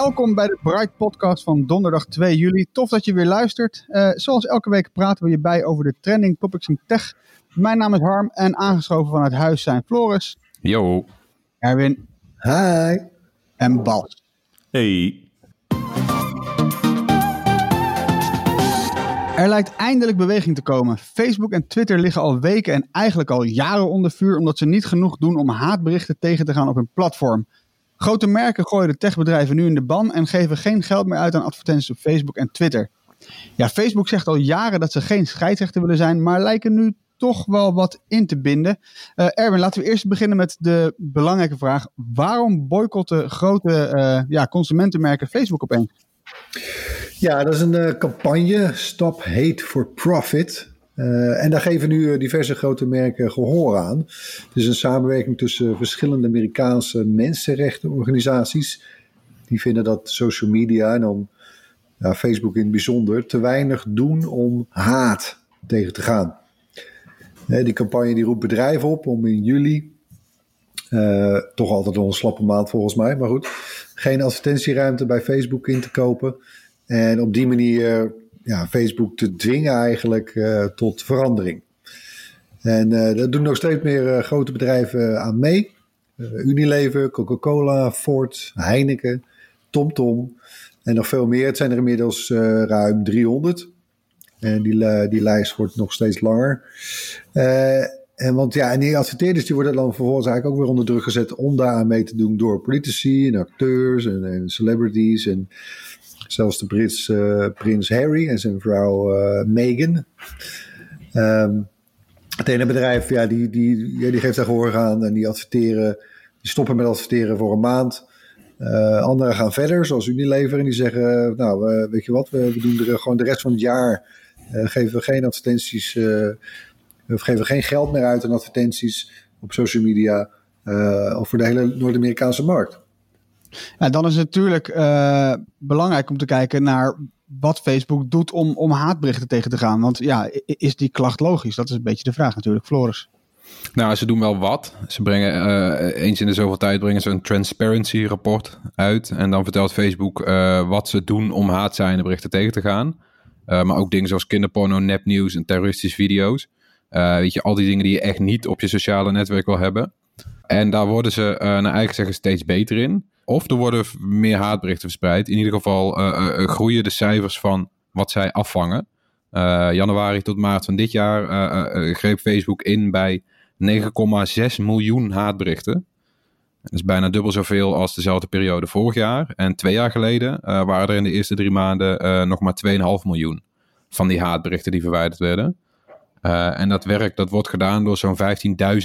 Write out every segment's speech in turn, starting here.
Welkom bij de Bright Podcast van donderdag 2 juli. Tof dat je weer luistert. Uh, zoals elke week praten we je bij over de trending topics in tech. Mijn naam is Harm en aangeschoven vanuit huis zijn Floris. Yo. Erwin. Hi. En Bas. Hey. Er lijkt eindelijk beweging te komen. Facebook en Twitter liggen al weken en eigenlijk al jaren onder vuur omdat ze niet genoeg doen om haatberichten tegen te gaan op hun platform. Grote merken gooien de techbedrijven nu in de ban en geven geen geld meer uit aan advertenties op Facebook en Twitter. Ja, Facebook zegt al jaren dat ze geen scheidsrechter willen zijn, maar lijken nu toch wel wat in te binden. Uh, Erwin, laten we eerst beginnen met de belangrijke vraag. Waarom boycotten grote uh, ja, consumentenmerken Facebook opeens? Ja, dat is een uh, campagne, Stop Hate for Profit. Uh, en daar geven nu diverse grote merken gehoor aan. Het is een samenwerking tussen verschillende Amerikaanse mensenrechtenorganisaties. Die vinden dat social media, en dan ja, Facebook in het bijzonder, te weinig doen om haat tegen te gaan. Uh, die campagne die roept bedrijven op om in juli, toch altijd een slappe maand volgens mij, maar goed, geen advertentieruimte bij Facebook in te kopen. En op die manier ja, Facebook te dwingen eigenlijk uh, tot verandering. En uh, daar doen nog steeds meer uh, grote bedrijven aan mee. Unilever, Coca-Cola, Ford, Heineken, TomTom en nog veel meer. Het zijn er inmiddels ruim 300. En die, die lijst wordt nog steeds langer. en, want, ja, en die adverteerders die worden dan vervolgens eigenlijk ook weer onder druk gezet om daar aan mee te doen door politici en acteurs en, en celebrities en Zelfs de Brits uh, prins Harry en zijn vrouw uh, Meghan. Um, het ene bedrijf, ja, die, die, die geeft daar gehoor aan en die adverteren. Die stoppen met adverteren voor een maand. Uh, anderen gaan verder, zoals Unilever, en die zeggen: Nou, weet je wat, we, doen er gewoon de rest van het jaar. geven we geen advertenties. we geven geen geld meer uit aan advertenties op social media. of voor de hele Noord-Amerikaanse markt. Ja, dan is het natuurlijk uh, belangrijk om te kijken naar wat Facebook doet om, om haatberichten tegen te gaan. Want ja, is die klacht logisch? Dat is een beetje de vraag natuurlijk. Floris. Nou, ze doen wel wat. Ze brengen uh, eens in de zoveel tijd brengen ze een transparency rapport uit. En dan vertelt Facebook uh, wat ze doen om haatzijnde berichten tegen te gaan. maar ook dingen zoals kinderporno, nepnieuws en terroristische video's. weet je, al die dingen die je echt niet op je sociale netwerk wil hebben. En daar worden ze naar eigen zeggen steeds beter in. Of er worden meer haatberichten verspreid. In ieder geval uh, uh, groeien de cijfers van wat zij afvangen. januari tot maart van dit jaar greep Facebook in bij 9,6 miljoen haatberichten. Dat is bijna dubbel zoveel als dezelfde periode vorig jaar. En twee jaar geleden waren er in de eerste drie maanden nog maar 2,5 miljoen van die haatberichten die verwijderd werden. en dat werk dat wordt gedaan door zo'n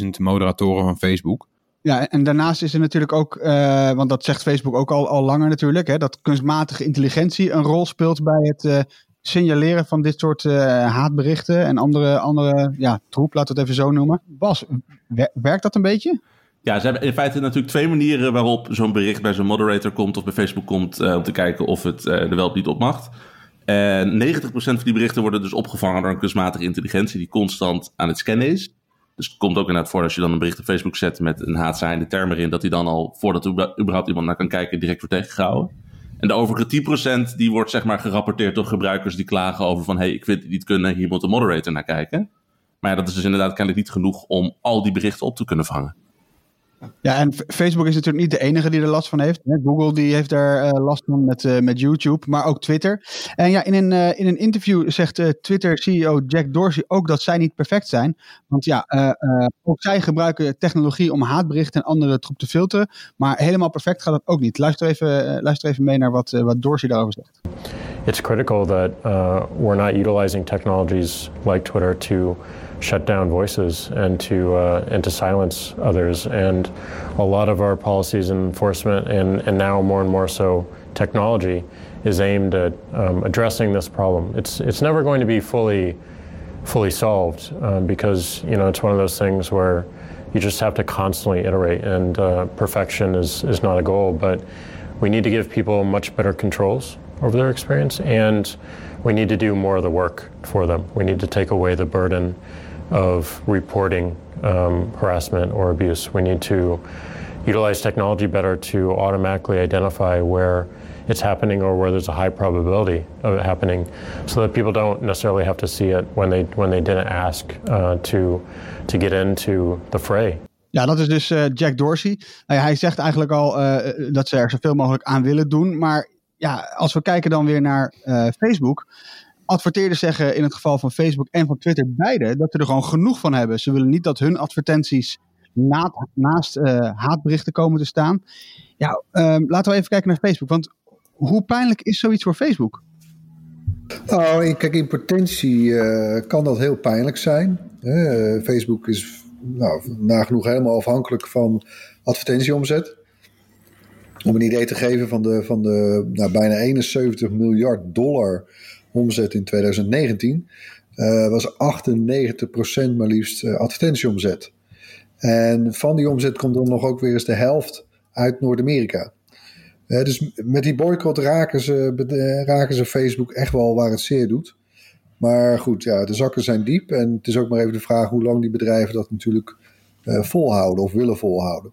15.000 moderatoren van Facebook. Ja, en daarnaast is er natuurlijk ook, uh, want dat zegt Facebook ook al, al langer natuurlijk, hè, dat kunstmatige intelligentie een rol speelt bij het uh, signaleren van dit soort uh, haatberichten en andere, andere ja, troep, laten we het even zo noemen. Bas, werkt dat een beetje? Ja, ze hebben in feite natuurlijk twee manieren waarop zo'n bericht bij zo'n moderator komt of bij Facebook komt om te kijken of het er wel of niet op mag. En 90% van die berichten worden dus opgevangen door een kunstmatige intelligentie die constant aan het scannen is. Dus het komt ook inderdaad voor als je dan een bericht op Facebook zet met een haatzaaiende term erin, dat hij dan al, voordat er überhaupt iemand naar kan kijken, direct wordt tegengehouden. En de overige 10% die wordt zeg maar gerapporteerd door gebruikers die klagen over van, hé, hey, ik vind het niet kunnen, hier moet een moderator naar kijken. Maar dat is dus inderdaad kennelijk niet genoeg om al die berichten op te kunnen vangen. Ja, en Facebook is natuurlijk niet de enige die er last van heeft. Google die heeft daar uh, last van met, uh, met YouTube, maar ook Twitter. En ja, in een, uh, in een interview zegt Twitter-CEO Jack Dorsey ook dat zij niet perfect zijn. Want ja, ook zij gebruiken technologie om haatberichten en andere troep te filteren. Maar helemaal perfect gaat dat ook niet. Luister even, luister even mee naar wat, wat Dorsey daarover zegt. it's critical that uh, we're not utilizing technologies like Twitter to shut down voices and to uh, and to silence others. And a lot of our policies and enforcement, and, and now more and more so, technology is aimed at um, addressing this problem. It's it's never going to be fully fully solved um, because you know it's one of those things where you just have to constantly iterate, and uh, perfection is is not a goal, but we need to give people much better controls over their experience, and we need to do more of the work for them. We need to take away the burden of reporting um, harassment or abuse. We need to utilize technology better to automatically identify where it's happening or where there's a high probability of it happening, so that people don't necessarily have to see it when they when they didn't ask uh, to to get into the fray. Ja, dat is dus uh, Jack Dorsey. Uh, hij zegt eigenlijk al uh, dat ze er zoveel mogelijk aan willen doen. Maar ja, als we kijken dan weer naar Facebook. Adverteerders zeggen in het geval van Facebook en van Twitter beide dat ze er gewoon genoeg van hebben. Ze willen niet dat hun advertenties naast, naast haatberichten komen te staan. Ja, ehm, laten we even kijken naar Facebook. Want hoe pijnlijk is zoiets voor Facebook? Nou, kijk, in potentie kan dat heel pijnlijk zijn. Facebook is nou, nagenoeg helemaal afhankelijk van advertentieomzet. Om een idee te geven van de, van de nou, bijna 71 miljard dollar omzet in 2019, uh, was 98% maar liefst uh, advertentieomzet. En van die omzet komt dan nog ook weer eens de helft uit Noord-Amerika. Uh, dus met die boycott raken ze, raken ze Facebook echt wel waar het zeer doet. Maar goed, ja, de zakken zijn diep. En het is ook maar even de vraag hoe lang die bedrijven dat natuurlijk volhouden of willen volhouden.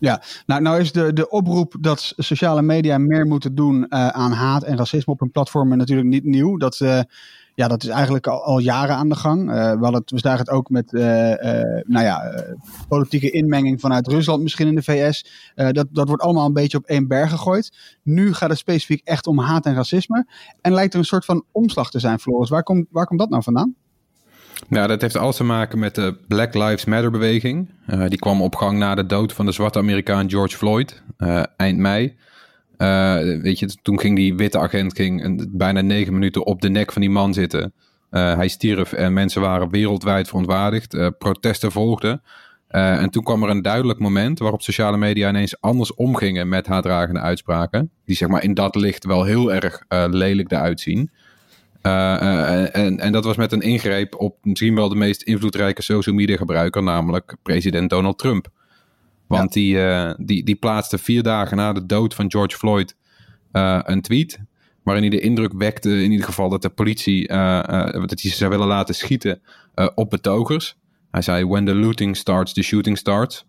Ja, nou, nou is de, de oproep dat sociale media meer moeten doen uh, aan haat en racisme op hun platformen natuurlijk niet nieuw. Dat, uh, ja, dat is eigenlijk al, al jaren aan de gang. Uh, we, het, we zagen het ook met nou ja, politieke inmenging vanuit Rusland, misschien in de VS. dat, dat wordt allemaal een beetje op één berg gegooid. Nu gaat het specifiek echt om haat en racisme. En lijkt er een soort van omslag te zijn, Floris. Waar komt, waar komt dat nou vandaan? Nou, dat heeft alles te maken met de Black Lives Matter beweging. Uh, die kwam op gang na de dood van de zwarte Amerikaan George Floyd uh, eind mei. Uh, weet je, toen ging die witte agent ging bijna negen minuten op de nek van die man zitten. hij stierf en mensen waren wereldwijd verontwaardigd. protesten volgden. en toen kwam er een duidelijk moment waarop sociale media ineens anders omgingen met haatdragende uitspraken. Die zeg maar in dat licht wel heel erg lelijk eruit zien. Uh, en, en dat was met een ingreep op misschien wel de meest invloedrijke social media gebruiker, namelijk president Donald Trump. Want die, uh, die, die plaatste vier dagen na de dood van George Floyd een tweet. Waarin hij de indruk wekte, in ieder geval, dat de politie dat hij ze zou willen laten schieten op betogers. Hij zei: When the looting starts, the shooting starts.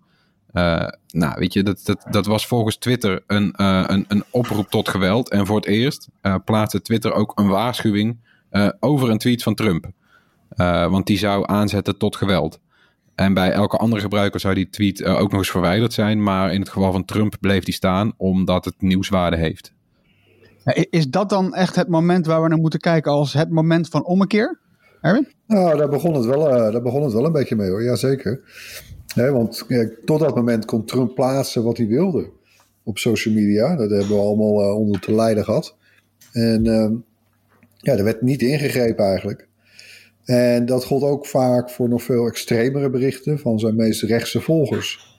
Nou, weet je, dat, dat, dat was volgens Twitter een, een, een oproep tot geweld. En voor het eerst plaatste Twitter ook een waarschuwing uh, over een tweet van Trump. Uh, want die zou aanzetten tot geweld. En bij elke andere gebruiker zou die tweet uh, ook nog eens verwijderd zijn. Maar in het geval van Trump bleef die staan omdat het nieuwswaarde heeft. Is dat dan echt het moment waar we naar moeten kijken als het moment van ommekeer? Erwin? Nou, daar begon het wel, daar begon het wel een beetje mee hoor, jazeker. Want tot dat moment kon Trump plaatsen wat hij wilde op social media. Dat hebben we allemaal onder te lijden gehad. En ehm, ja, er werd niet ingegrepen eigenlijk. En dat gold ook vaak voor nog veel extremere berichten van zijn meest rechtse volgers.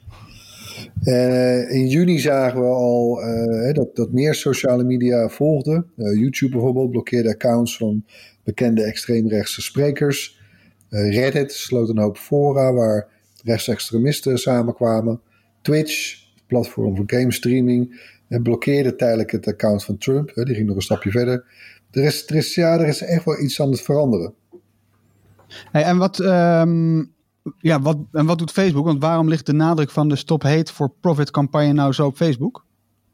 Uh, in juni zagen we al uh, dat, dat meer sociale media volgden. Uh, YouTube bijvoorbeeld blokkeerde accounts van bekende extreemrechtse sprekers. Reddit sloot een hoop fora waar rechtsextremisten samenkwamen. Twitch, het platform voor game streaming, blokkeerde tijdelijk het account van Trump. die ging nog een stapje verder er is, er is, ja, er is echt wel iets aan het veranderen. Hey, en, wat, um, ja, wat, en wat doet Facebook? Want waarom ligt de nadruk van de Stop Hate for Profit campagne nou zo op Facebook?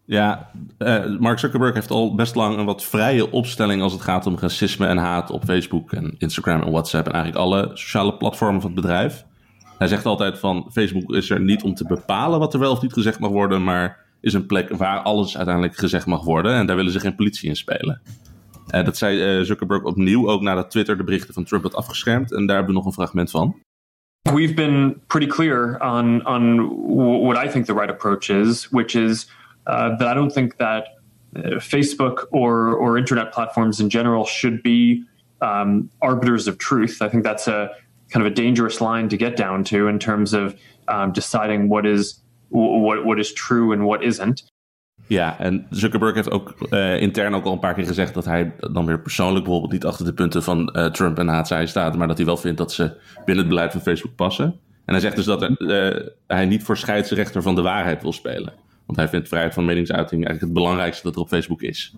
Ja, uh, Mark Zuckerberg heeft al best lang een wat vrije opstelling als het gaat om racisme en haat op Facebook en Instagram en WhatsApp en eigenlijk alle sociale platformen van het bedrijf. Hij zegt altijd van Facebook is er niet om te bepalen wat er wel of niet gezegd mag worden, maar is een plek waar alles uiteindelijk gezegd mag worden en daar willen ze geen politie in spelen. Uh, dat zei uh, Zuckerberg opnieuw, ook nadat Twitter de berichten van Trump had afgeschermd. En daar hebben we nog een fragment van. We've been pretty clear on on what I think the right approach is, which is uh, that I don't think that Facebook or or internet platforms in general should be um, arbiters of truth. I think that's a kind of a dangerous line to get down to in terms of um, deciding what is what what is true and what isn't. Ja, en Zuckerberg heeft ook uh, intern ook al een paar keer gezegd dat hij dan weer persoonlijk bijvoorbeeld niet achter de punten van uh, Trump en HTI staat, maar dat hij wel vindt dat ze binnen het beleid van Facebook passen. En hij zegt dus dat uh, hij niet voor scheidsrechter van de waarheid wil spelen. Want hij vindt vrijheid van meningsuiting eigenlijk het belangrijkste dat er op Facebook is.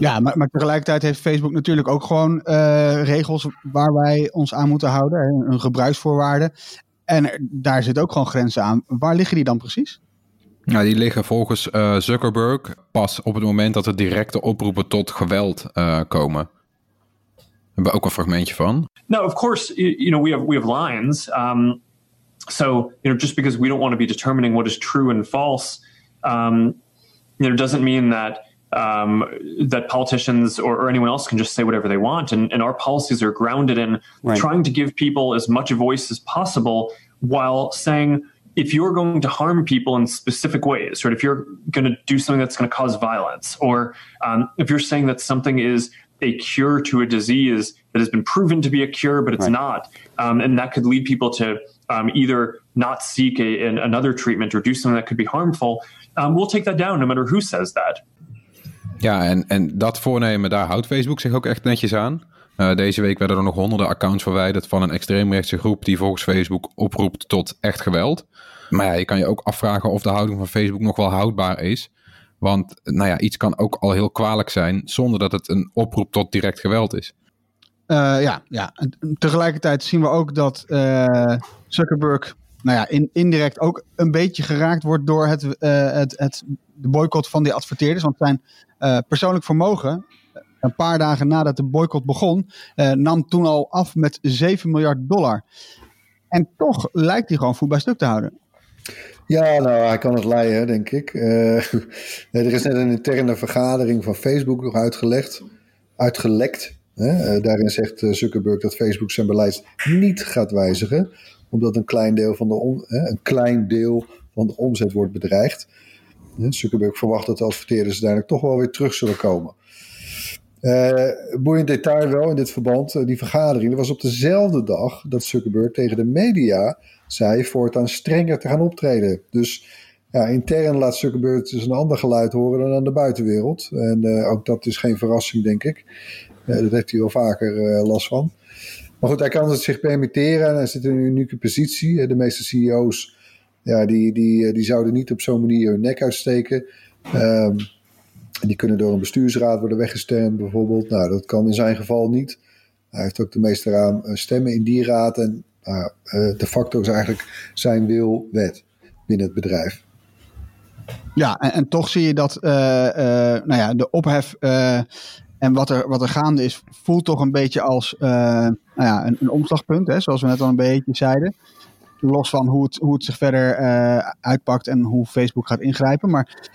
Ja, maar, maar tegelijkertijd heeft Facebook natuurlijk ook gewoon regels waar wij ons aan moeten houden. Een gebruiksvoorwaarden. En daar zit ook gewoon grenzen aan. Waar liggen die dan precies? Nou, die liggen volgens uh, Zuckerberg pas op het moment dat er directe oproepen tot geweld uh, komen. Daar hebben we ook een fragmentje van. No, of course, you know, we have, we have lines. Um, so, you know, just because we don't want to be determining what is true and false, um, you know, doesn't mean that um, that politicians or, or, anyone else can just say whatever they want. And, and our policies are grounded in right. trying to give people as much voice as possible while saying, if you're going to harm people in specific ways, or if you're going to do something that's going to cause violence, or um, if you're saying that something is a cure to a disease that has been proven to be a cure, but it's right. not, um, and that could lead people to um, either not seek a, an, another treatment or do something that could be harmful, um, we'll take that down no matter who says that. Ja, en, en dat voornemen, daar houdt Facebook zich ook echt netjes aan. Uh, deze week werden er nog honderden accounts verwijderd van een extreemrechtse groep die volgens Facebook oproept tot echt geweld. Maar je kan je ook afvragen of de houding van Facebook nog wel houdbaar is. Want nou ja, iets kan ook al heel kwalijk zijn zonder dat het een oproep tot direct geweld is. Uh, ja, ja. Tegelijkertijd zien we ook dat uh, Zuckerberg nou ja, in, indirect ook een beetje geraakt wordt door het, het, het, de boycott van die adverteerders. Want zijn persoonlijk vermogen, een paar dagen nadat de boycott begon, nam toen al af met 7 miljard dollar. En toch lijkt hij gewoon voet bij stuk te houden. Ja, nou, hij kan het leiden, denk ik. Er is net een interne vergadering van Facebook nog uitgelegd, uitgelekt. Hè? Daarin zegt eh, Zuckerberg dat Facebook zijn beleid niet gaat wijzigen, omdat een klein deel van de, een klein deel van de omzet wordt bedreigd. Zuckerberg verwacht dat de adverteerders uiteindelijk toch wel weer terug zullen komen. Uh, boeiend detail wel in dit verband, die vergadering, dat was op dezelfde dag dat Zuckerberg tegen de media zei voortaan strenger te gaan optreden. Dus ja, intern laat Zuckerberg dus een ander geluid horen dan aan de buitenwereld. En uh, ook dat is geen verrassing, denk ik. Dat heeft hij wel vaker last van. Maar goed, hij kan het zich permitteren en hij zit in een unieke positie. De meeste CEO's ja, die, die, die zouden niet op zo'n manier hun nek uitsteken. En die kunnen door een bestuursraad worden weggestemd, bijvoorbeeld. Nou, dat kan in zijn geval niet. Hij heeft ook de meeste stemmen in die raad. En nou, uh, de facto is eigenlijk zijn wil wet binnen het bedrijf. Ja, en, toch zie je dat nou ja, de ophef en wat er, wat er gaande is, voelt toch een beetje als nou ja, een, een omslagpunt, hè, zoals we net al een beetje zeiden. Los van hoe het, hoe het zich verder uitpakt en hoe Facebook gaat ingrijpen. Maar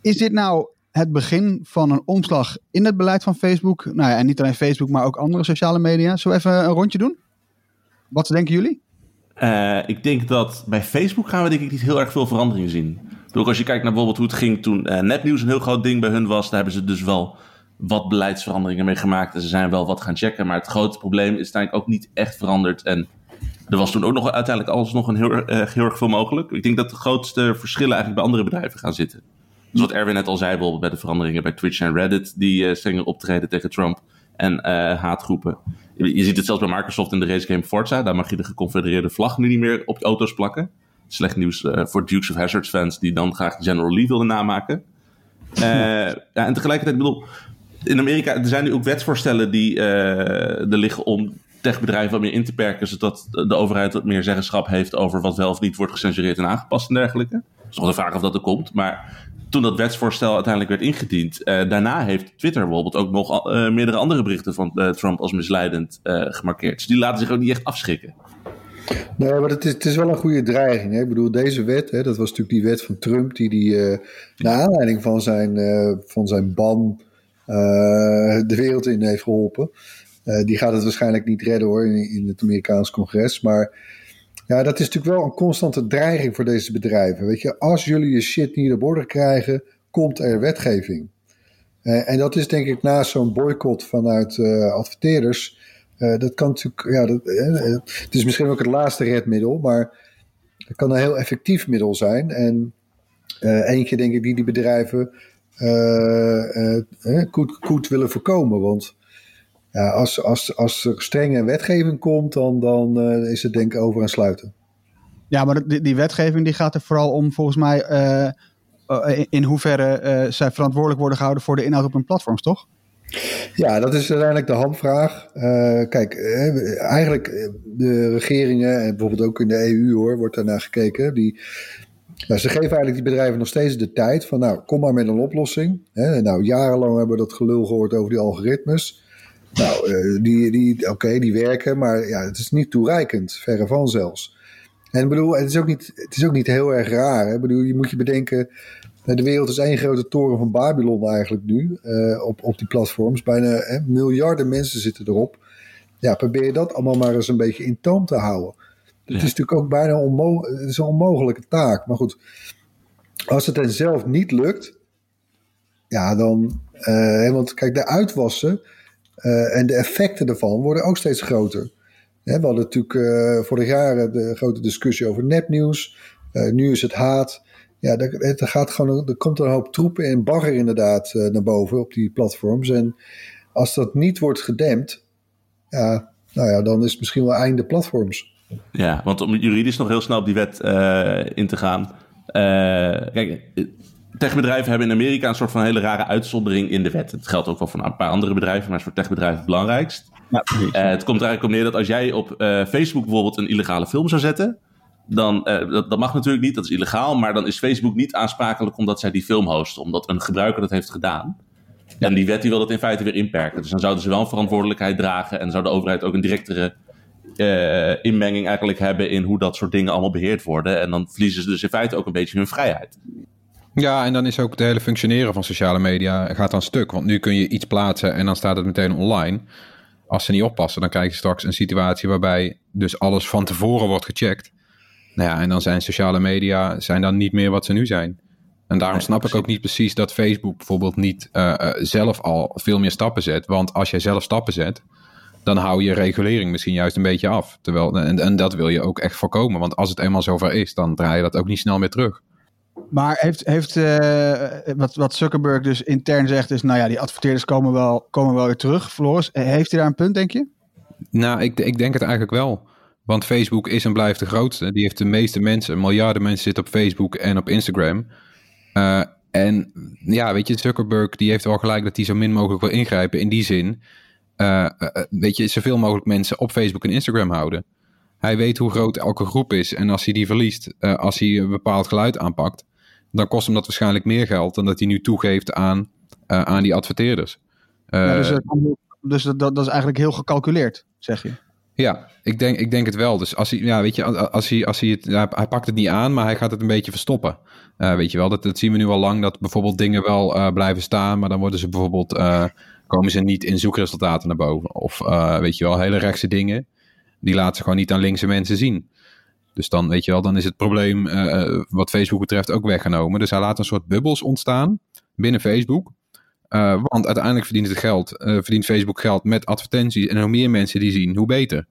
is dit nou het begin van een omslag in het beleid van Facebook? Nou ja, en niet alleen Facebook, maar ook andere sociale media. Zullen we even een rondje doen? Wat denken jullie? Uh, ik denk dat bij Facebook gaan we denk ik niet heel erg veel veranderingen zien. Bedoel, als je kijkt naar bijvoorbeeld hoe het ging toen uh, nepnieuws een heel groot ding bij hun was, daar hebben ze dus wel wat beleidsveranderingen mee gemaakt. En ze zijn wel wat gaan checken. Maar het grote probleem is uiteindelijk ook niet echt veranderd. En er was toen ook nog uiteindelijk alles nog een heel, uh, heel erg veel mogelijk. Ik denk dat de grootste verschillen eigenlijk bij andere bedrijven gaan zitten. Dus wat Erwin net al zei, bijvoorbeeld bij de veranderingen bij Twitch en Reddit, die uh, strenger optreden tegen Trump en uh, haatgroepen. Je ziet het zelfs bij Microsoft in de racegame Forza. Daar mag je de geconfedereerde vlag nu niet meer op je auto's plakken. Slecht nieuws uh, voor Dukes of Hazzard fans die dan graag General Lee wilden namaken. Ja, en tegelijkertijd, bedoel, in Amerika er zijn nu ook wetsvoorstellen die er liggen om techbedrijven wat meer in te perken, zodat de overheid wat meer zeggenschap heeft over wat wel of niet wordt gecensureerd en aangepast en dergelijke. Het is nog de vraag of dat er komt, maar toen dat wetsvoorstel uiteindelijk werd ingediend, uh, daarna heeft Twitter bijvoorbeeld ook nog uh, meerdere andere berichten van uh, Trump als misleidend gemarkeerd. Dus die laten zich ook niet echt afschrikken. Nee, maar het is, het is wel een goede dreiging. Hè? Ik bedoel, deze wet, hè, dat was natuurlijk die wet van Trump, die, die naar aanleiding van zijn, van zijn ban de wereld in heeft geholpen. Die gaat het waarschijnlijk niet redden hoor, in, het Amerikaans congres. Maar ja, dat is natuurlijk wel een constante dreiging voor deze bedrijven. Weet je, als jullie je shit niet op orde krijgen, komt er wetgeving. Uh, en dat is denk ik naast zo'n boycott vanuit uh, adverteerders. Dat kan natuurlijk, ja, dat, het is misschien ook het laatste redmiddel, maar het kan een heel effectief middel zijn. En eentje denk ik die die bedrijven goed, goed willen voorkomen. Want ja, als, als, als er strenge wetgeving komt, dan, dan is het denk ik over aan sluiten. Ja, maar die, die wetgeving die gaat er vooral om volgens mij uh, in hoeverre uh, zij verantwoordelijk worden gehouden voor de inhoud op hun platforms, toch? Ja, dat is uiteindelijk de handvraag. Uh, kijk, eigenlijk de regeringen, en bijvoorbeeld ook in de EU hoor, wordt daarnaar gekeken. Die, nou, ze geven eigenlijk die bedrijven nog steeds de tijd van, nou, kom maar met een oplossing. Hè, nou, jarenlang hebben we dat gelul gehoord over die algoritmes. Nou, die, die, oké, die werken, maar ja, het is niet toereikend, verre van zelfs. En ik bedoel, het is ook niet, het is ook niet heel erg raar. Hè? Bedoel, je moet je bedenken, de wereld is één grote toren van Babylon eigenlijk nu, uh, op, op die platforms. Bijna hè, miljarden mensen zitten erop. Ja, probeer je dat allemaal maar eens een beetje in toom te houden. Het is natuurlijk ook bijna onmo het is een onmogelijke taak. Maar goed, als het hen zelf niet lukt, ja, dan. Uh, want kijk, de uitwassen uh, en de effecten daarvan worden ook steeds groter. We hadden natuurlijk uh, vorig jaar de grote discussie over nepnieuws. Nu is het haat. Ja, er, gaat gewoon, er komt een hoop troepen en bagger inderdaad naar boven op die platforms. En als dat niet wordt gedempt, ja, nou ja, dan is het misschien wel einde platforms. Ja, want om juridisch nog heel snel op die wet in te gaan. kijk, techbedrijven hebben in Amerika een soort van hele rare uitzondering in de wet. Het geldt ook wel voor een paar andere bedrijven, maar is voor techbedrijven het belangrijkst. Ja, uh, het komt er eigenlijk op neer dat als jij op uh, Facebook bijvoorbeeld een illegale film zou zetten, dan, uh, dat, dat, mag natuurlijk niet, dat is illegaal, maar dan is Facebook niet aansprakelijk omdat zij die film hosten, omdat een gebruiker dat heeft gedaan. En die wet die wil dat in feite weer inperken. Dus dan zouden ze wel een verantwoordelijkheid dragen en zou de overheid ook een directere inmenging eigenlijk hebben in hoe dat soort dingen allemaal beheerd worden. En dan verliezen ze dus in feite ook een beetje hun vrijheid. Ja, en dan is ook het hele functioneren van sociale media gaat dan stuk. Want nu kun je iets plaatsen en dan staat het meteen online als ze niet oppassen, dan krijg je straks een situatie waarbij dus alles van tevoren wordt gecheckt. Nou ja, en dan zijn sociale media zijn dan niet meer wat ze nu zijn. En daarom snap ik ook niet precies dat Facebook bijvoorbeeld niet uh, uh, zelf al veel meer stappen zet. Want als jij zelf stappen zet, dan hou je regulering misschien juist een beetje af. Terwijl, en, en dat wil je ook echt voorkomen. Want als het eenmaal zover is, dan draai je dat ook niet snel meer terug. Maar heeft, heeft uh, wat, wat Zuckerberg dus intern zegt, is nou ja, die adverteerders komen wel, komen wel weer terug. Floris, heeft hij daar een punt, denk je? Nou, ik, ik denk het eigenlijk wel. Want Facebook is en blijft de grootste. Die heeft de meeste mensen, miljarden mensen zitten op Facebook en op Instagram. Uh, en ja, weet je, Zuckerberg die heeft wel gelijk dat hij zo min mogelijk wil ingrijpen. In die zin, uh, weet je, zoveel mogelijk mensen op Facebook en Instagram houden. Hij weet hoe groot elke groep is. En als hij die verliest, als hij een bepaald geluid aanpakt, dan kost hem dat waarschijnlijk meer geld dan dat hij nu toegeeft aan, uh, aan die adverteerders. Uh, ja, dus, dus dat, dat, is eigenlijk heel gecalculeerd, zeg je? Ja, ik denk, ik denk het wel. Dus als hij, ja, weet je, als hij, als hij het, ja, hij pakt het niet aan, maar hij gaat het een beetje verstoppen. Uh, weet je wel, dat, dat zien we nu al lang, dat bijvoorbeeld dingen wel blijven staan, maar dan worden ze bijvoorbeeld, komen ze niet in zoekresultaten naar boven. Of weet je wel, hele rechtse dingen, die laten ze gewoon niet aan linkse mensen zien. Dus dan, weet je wel, dan is het probleem uh, wat Facebook betreft ook weggenomen. Dus hij laat een soort bubbels ontstaan binnen Facebook. Uh, want uiteindelijk verdient, het geld, verdient Facebook geld met advertenties. En hoe meer mensen die zien, hoe beter.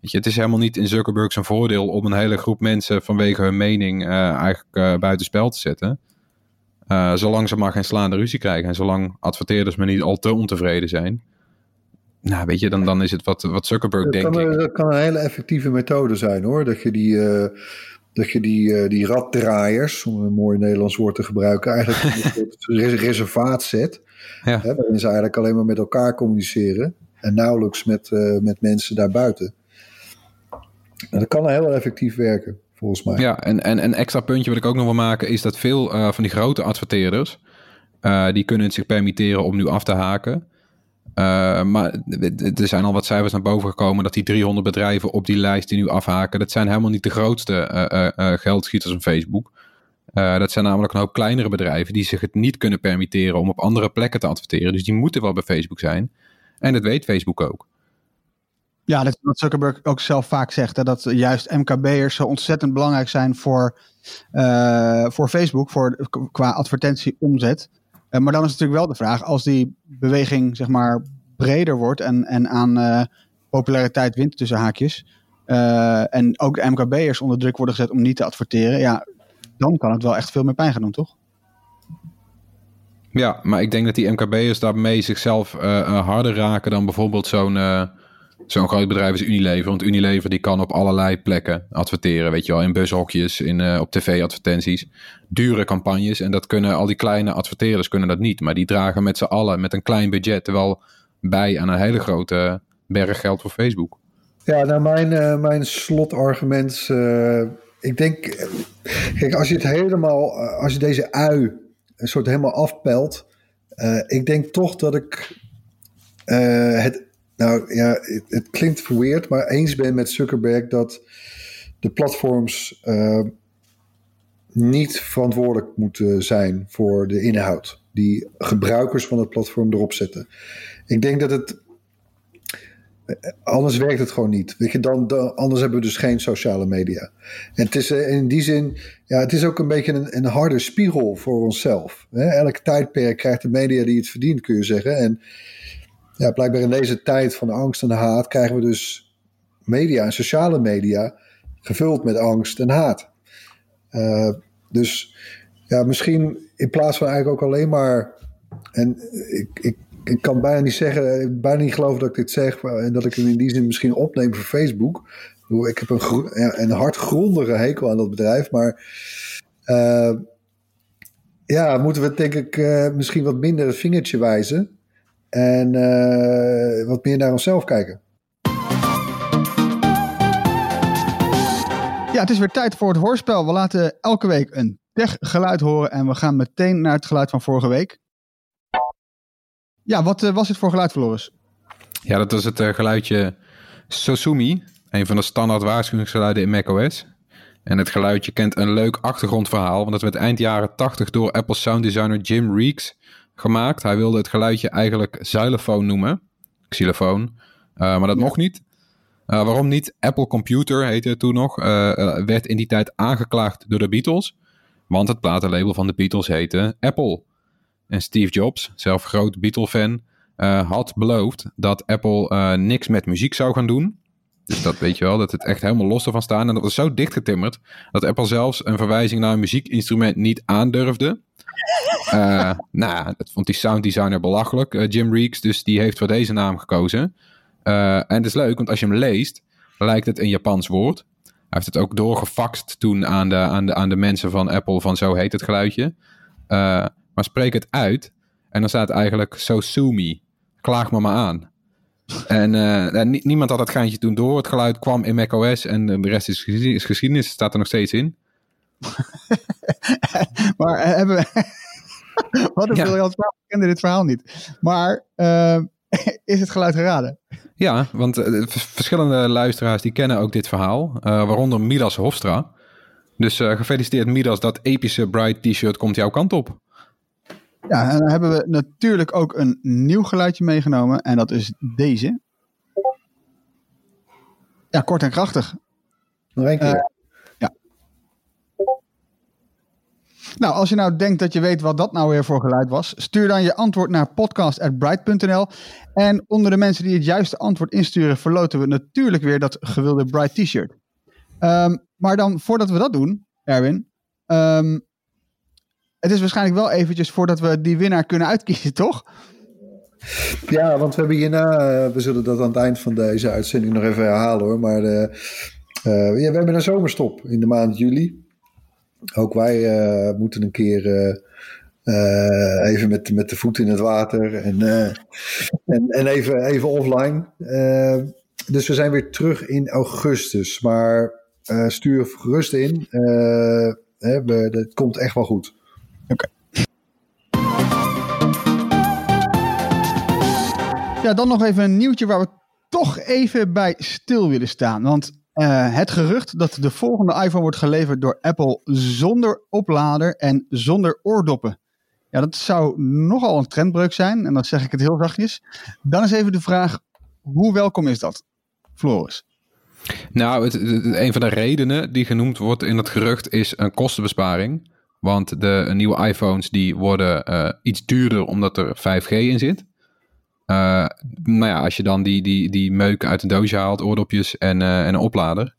Weet je, het is helemaal niet in Zuckerberg zijn voordeel om een hele groep mensen vanwege hun mening eigenlijk buitenspel te zetten. zolang ze maar geen slaande ruzie krijgen en zolang adverteerders maar niet al te ontevreden zijn. Nou, weet je, dan, dan is het wat, wat Zuckerberg dat denkt. Kan, dat kan een hele effectieve methode zijn hoor. Dat je die, uh, dat je die, uh, die raddraaiers, om een mooi Nederlands woord te gebruiken, eigenlijk een soort reservaat zet. Ja. Hè, waarin ze eigenlijk alleen maar met elkaar communiceren. En nauwelijks met, uh, met mensen daarbuiten. En dat kan heel effectief werken, volgens mij. Ja, en, en een extra puntje wat ik ook nog wil maken is dat veel van die grote adverteerders, die kunnen het zich permitteren om nu af te haken. Uh, maar er zijn al wat cijfers naar boven gekomen dat die 300 bedrijven op die lijst die nu afhaken, dat zijn helemaal niet de grootste uh, uh, geldschieters van Facebook. dat zijn namelijk een hoop kleinere bedrijven die zich het niet kunnen permitteren om op andere plekken te adverteren. Dus die moeten wel bij Facebook zijn. En dat weet Facebook ook. Ja, dat is wat Zuckerberg ook zelf vaak zegt. Hè, dat juist MKB'ers zo ontzettend belangrijk zijn voor, voor Facebook, voor, qua advertentieomzet. Uh, maar dan is natuurlijk wel de vraag, als die beweging zeg maar breder wordt en, en aan uh, populariteit wint tussen haakjes. en ook de MKB'ers onder druk worden gezet om niet te adverteren. Ja, dan kan het wel echt veel meer pijn gaan doen, toch? Ja, maar ik denk dat die MKB'ers daarmee zichzelf harder raken dan bijvoorbeeld zo'n zo'n groot bedrijf is Unilever. Want Unilever die kan op allerlei plekken adverteren. Weet je wel, in bushokjes, in, uh, op tv-advertenties. Dure campagnes. En dat kunnen al die kleine adverteerders kunnen dat niet. Maar die dragen met z'n allen met een klein budget wel bij aan een hele grote berg geld voor Facebook. Ja, nou mijn, uh, mijn slotargument. Uh, ik denk, kijk, als je het helemaal, als je deze ui een soort helemaal afpelt. ik denk toch dat ik het nou ja, het, het, klinkt weird, maar eens ben met Zuckerberg dat de platforms uh, niet verantwoordelijk moeten zijn voor de inhoud die gebruikers van het platform erop zetten. Ik denk dat het. Eh, anders werkt het gewoon niet. Weet je, dan, dan, anders hebben we dus geen sociale media. En het is eh, in die zin, ja, het is ook een beetje een, een harde spiegel voor onszelf. Elk tijdperk krijgt de media die het verdient, kun je zeggen. En ja, blijkbaar in deze tijd van angst en haat krijgen we dus media en sociale media gevuld met angst en haat. Uh, dus ja, misschien in plaats van eigenlijk ook alleen maar. En ik, ik, ik kan bijna niet zeggen, bijna niet geloven dat ik dit zeg. En dat ik hem in die zin misschien opneem voor Facebook. Ik heb een, een hardgrondige hekel aan dat bedrijf. Maar uh, ja, moeten we denk ik uh, misschien wat minder het vingertje wijzen. En uh, wat meer naar onszelf kijken. Ja, het is weer tijd voor het hoorspel. We laten elke week een tech-geluid horen en we gaan meteen naar het geluid van vorige week. Ja, wat uh, was het voor geluid, Floris? Ja, dat was het uh, geluidje Sosumi, een van de standaard waarschuwingsgeluiden in macOS. En het geluidje kent een leuk achtergrondverhaal, want het werd eind jaren 80 door Apple sound designer Jim Reeks gemaakt. Hij wilde het geluidje eigenlijk xylofoon noemen. Xylofoon. Uh, maar dat mocht niet. Uh, waarom niet? Apple Computer heette het toen nog. Uh, werd in die tijd aangeklaagd door de Beatles. Want het platenlabel van de Beatles heette Apple. En Steve Jobs, zelf groot Beatle-fan, had beloofd dat Apple niks met muziek zou gaan doen. Dus dat weet je wel, dat het echt helemaal los ervan staan. En dat was zo dichtgetimmerd dat Apple zelfs een verwijzing naar een muziekinstrument niet aandurfde. Uh, nou, dat vond die sounddesigner belachelijk, uh, Jim Reeks. Dus die heeft voor deze naam gekozen. Uh, en het is leuk, want als je hem leest, lijkt het een Japans woord. Hij heeft het ook doorgefaxt toen aan de, aan de, aan de mensen van Apple van zo heet het geluidje. maar spreek het uit en dan staat eigenlijk so sue. Klaag me maar aan. En niemand had dat geintje toen door. Het geluid kwam in macOS en de rest is, is geschiedenis. Staat er nog steeds in. maar hebben we... Wat een ja. briljant verhaal. Ik kende dit verhaal niet. Maar uh, is het geluid geraden? Ja, want uh, verschillende luisteraars die kennen ook dit verhaal. Uh, waaronder Midas Hofstra. Dus gefeliciteerd Midas, dat epische Bright t-shirt komt jouw kant op. Ja, en dan hebben we natuurlijk ook een nieuw geluidje meegenomen. En dat is deze. Ja, kort en krachtig. Nog één keer. Nou, als je nou denkt dat je weet wat dat nou weer voor geluid was, stuur dan je antwoord naar podcast.bright.nl. En onder de mensen die het juiste antwoord insturen, verloten we natuurlijk weer dat gewilde Bright T-shirt. Um, maar dan, voordat we dat doen, Erwin, um, het is waarschijnlijk wel eventjes voordat we die winnaar kunnen uitkiezen, toch? Ja, want we hebben hierna, uh, we zullen dat aan het eind van deze uitzending nog even herhalen hoor, maar uh, uh, ja, we hebben een zomerstop in de maand juli. Ook wij uh, moeten een keer uh, even met, met de voet in het water en, en, en even, even offline. dus we zijn weer terug in augustus. Maar stuur gerust in. Hè, we, dat komt echt wel goed. Oké. Ja, dan nog even een nieuwtje waar we toch even bij stil willen staan. Want uh, het gerucht dat de volgende iPhone wordt geleverd door Apple zonder oplader en zonder oordoppen. Ja, dat zou nogal een trendbreuk zijn. En dan zeg ik het heel zachtjes. Dan is even de vraag, hoe welkom is dat? Floris? Nou, het, een van de redenen die genoemd wordt in het gerucht is een kostenbesparing. Want de nieuwe iPhones die worden uh, iets duurder omdat er 5G in zit. Uh, nou ja, als je dan die, die, die meuk uit een doosje haalt, oordopjes en, uh, en een oplader,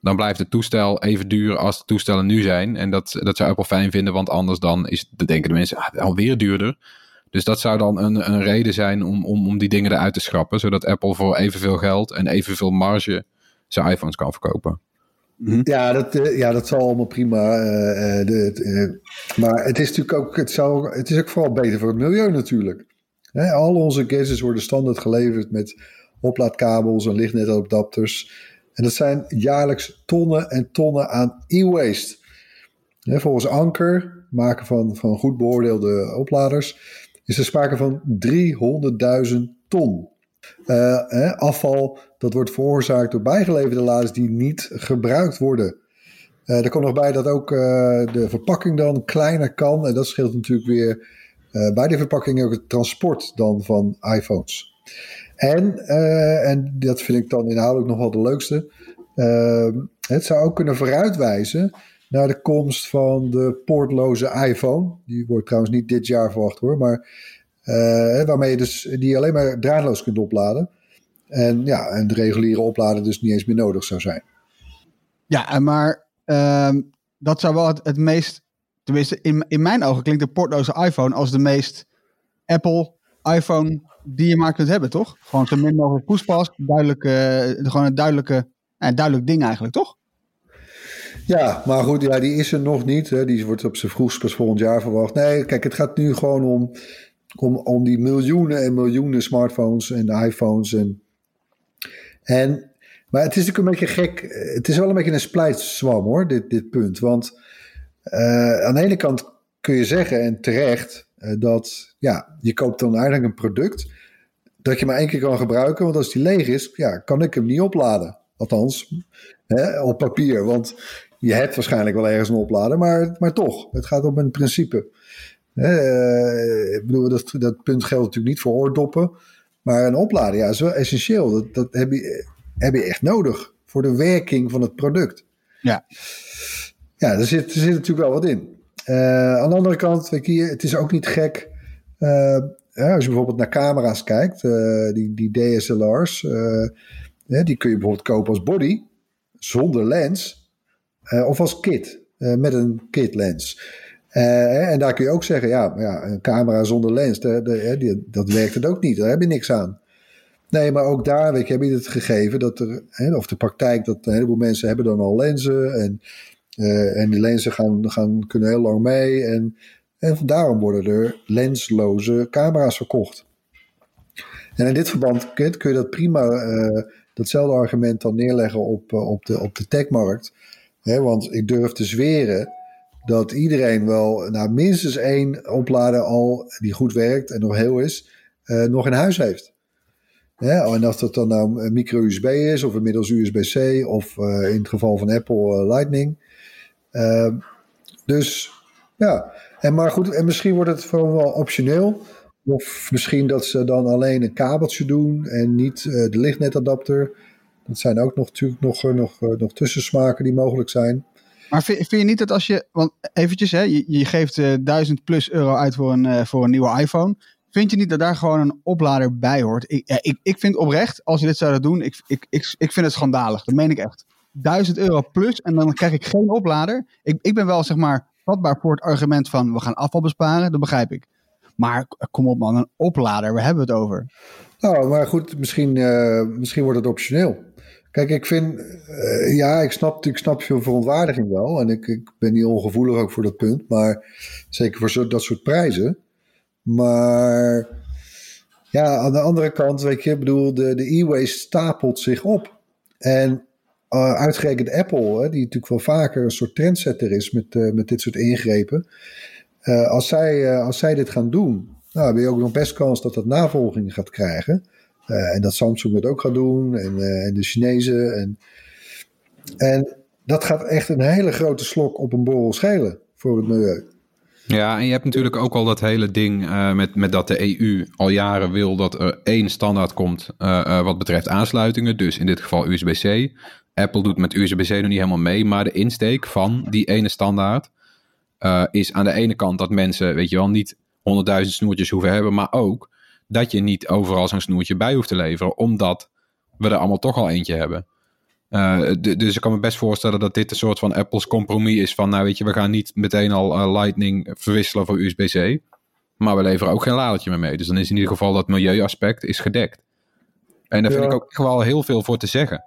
dan blijft het toestel even duur als de toestellen nu zijn. En dat, dat zou Apple fijn vinden, want anders dan is, dan denken de mensen ah, alweer duurder. Dus dat zou dan een, een reden zijn om, om, om die dingen eruit te schrappen, zodat Apple voor evenveel geld en evenveel marge zijn iPhones kan verkopen. Ja, dat, uh, ja, dat zal allemaal prima. Uh, de, maar het is natuurlijk ook, het, zou, het is ook vooral beter voor het milieu natuurlijk. Al onze gadgets worden standaard geleverd met oplaadkabels en lichtnetadapters. En dat zijn jaarlijks tonnen en tonnen aan e-waste. Volgens Anker, maken van, van goed beoordeelde opladers, is er sprake van 300.000 ton. Uh, afval dat wordt veroorzaakt door bijgeleverde laders die niet gebruikt worden. Uh, er komt nog bij dat ook uh, de verpakking dan kleiner kan. En dat scheelt natuurlijk weer bij de verpakking ook het transport dan van iPhones. En, en dat vind ik dan inhoudelijk nog wel de leukste. het zou ook kunnen vooruitwijzen naar de komst van de poortloze iPhone. Die wordt trouwens niet dit jaar verwacht hoor, maar waarmee je dus die alleen maar draadloos kunt opladen. En ja, en de reguliere oplader dus niet eens meer nodig zou zijn. Ja, maar uh, dat zou wel het, meest, tenminste in, in mijn ogen klinkt de portloze iPhone als de meest Apple iPhone die je maar kunt hebben, toch? Gewoon zo min mogelijk poespas, duidelijk, uh, gewoon een duidelijke, uh, duidelijk ding eigenlijk, toch? Ja, maar goed, ja, die is er nog niet. Hè. Die wordt op zijn vroegst pas volgend jaar verwacht. Nee, kijk, het gaat nu gewoon om om, om die miljoenen en miljoenen smartphones en iPhones. En, en, maar het is natuurlijk een beetje gek. Het is wel een beetje een splijtswam hoor, dit, dit punt. Want uh, aan de ene kant kun je zeggen, en terecht, uh, dat ja, je koopt dan eigenlijk een product dat je maar één keer kan gebruiken. Want als die leeg is, ja, kan ik hem niet opladen. Althans, hè, op papier. Want je hebt waarschijnlijk wel ergens een oplader, maar, maar toch, het gaat om een principe. Uh, ik bedoel, dat, dat punt geldt natuurlijk niet voor oordoppen. Maar een oplader ja, is wel essentieel. Dat, dat heb, je, heb je echt nodig voor de werking van het product. Ja, ja er, zit, er zit natuurlijk wel wat in. Uh, aan de andere kant, het is ook niet gek. Uh, als je bijvoorbeeld naar camera's kijkt, die, die DSLR's, die kun je bijvoorbeeld kopen als body, zonder lens, of als kit, met een kit lens. En daar kun je ook zeggen, ja, ja een camera zonder lens, die, dat werkt het ook niet. Daar heb je niks aan. Nee, maar ook daar weet heb je het gegeven dat er, hè, of de praktijk, dat een heleboel mensen hebben dan al lenzen. En, uh, en die lenzen gaan, gaan, kunnen heel lang mee. En, en daarom worden er lensloze camera's verkocht. En in dit verband kun je dat prima, uh, datzelfde argument dan neerleggen op, op de, op de techmarkt. Want ik durf te zweren dat iedereen wel nou, minstens één oplader al die goed werkt en nog heel is, nog in huis heeft. Ja, en of dat dan nou micro-USB is of inmiddels USB-C of in het geval van Apple Lightning. Dus ja, en maar goed, en misschien wordt het gewoon wel optioneel. Of misschien dat ze dan alleen een kabeltje doen en niet de lichtnetadapter. Dat zijn ook nog, natuurlijk nog, nog, nog tussensmaken die mogelijk zijn. Maar vind, je niet dat als je, want eventjes, hè, je, je geeft uh, 1000 plus euro uit voor een, voor een nieuwe iPhone. Vind je niet dat daar gewoon een oplader bij hoort? Ik, ik, ik vind oprecht, als je dit zou doen, ik, ik, ik, ik vind het schandalig. Dat meen ik echt. 1000 euro plus en dan krijg ik geen oplader. Ik, ik ben wel zeg maar vatbaar voor het argument van we gaan afval besparen, dat begrijp ik. Maar kom op man, een oplader, waar hebben we het over? Nou, maar goed, misschien, uh, misschien wordt het optioneel. Kijk, ik vind, uh, ja, ik snap, ik snap je verontwaardiging wel. En ik, ik ben niet ongevoelig ook voor dat punt. Maar zeker voor zo, dat soort prijzen. Maar ja, aan de andere kant, weet je, ik bedoel, de, de e-waste stapelt zich op. En uh, uitgerekend Apple, hè, die natuurlijk wel vaker een soort trendsetter is met, uh, met dit soort ingrepen. als, zij, als zij dit gaan doen, nou, heb je ook nog best kans dat dat navolging gaat krijgen. En dat Samsung het ook gaat doen. En, de Chinezen. En, en dat gaat echt een hele grote slok op een borrel schelen voor het milieu. Ja, en je hebt natuurlijk ook al dat hele ding met, met dat de EU al jaren wil dat er één standaard komt uh, wat betreft aansluitingen. Dus in dit geval USB-C. Apple doet met USB-C nog niet helemaal mee, maar de insteek van die ene standaard is aan de ene kant dat mensen, weet je wel, niet honderdduizend snoertjes hoeven hebben, maar ook dat je niet overal zo'n snoertje bij hoeft te leveren, omdat we er allemaal toch al eentje hebben. Uh, dus ik kan me best voorstellen dat dit een soort van Apple's compromis is van, nou weet je, we gaan niet meteen al uh, Lightning verwisselen voor USB-C, maar we leveren ook geen ladertje meer mee. Dus dan is in ieder geval dat milieuaspect is gedekt. En daar ja. vind ik ook echt wel heel veel voor te zeggen.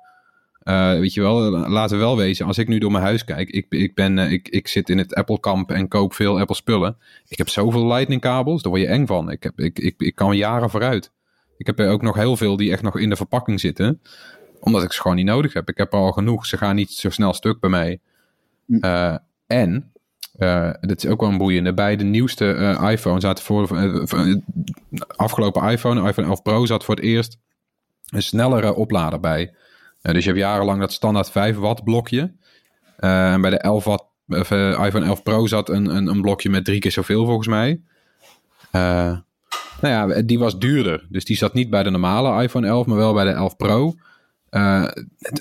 Uh, weet je wel, laten we wel wezen, als ik nu door mijn huis kijk, ik, ik, ben, ik, ik zit in het Apple-kamp en koop veel Apple-spullen. Ik heb zoveel Lightning-kabels, daar word je eng van. Ik, heb, ik, ik, ik kan jaren vooruit. Ik heb er ook nog heel veel die echt nog in de verpakking zitten omdat ik ze gewoon niet nodig heb. Ik heb er al genoeg. Ze gaan niet zo snel stuk bij mij. Uh, en, uh, dit is ook wel een boeiende. Bij de nieuwste iPhone zaten voor de afgelopen iPhone, iPhone 11 Pro, zat voor het eerst een snellere oplader bij. Dus je hebt jarenlang dat standaard 5 watt blokje. en bij de 11 watt, iPhone 11 Pro zat een, een, een, blokje met drie keer zoveel volgens mij. nou ja, die was duurder. Dus die zat niet bij de normale iPhone 11, maar wel bij de 11 Pro.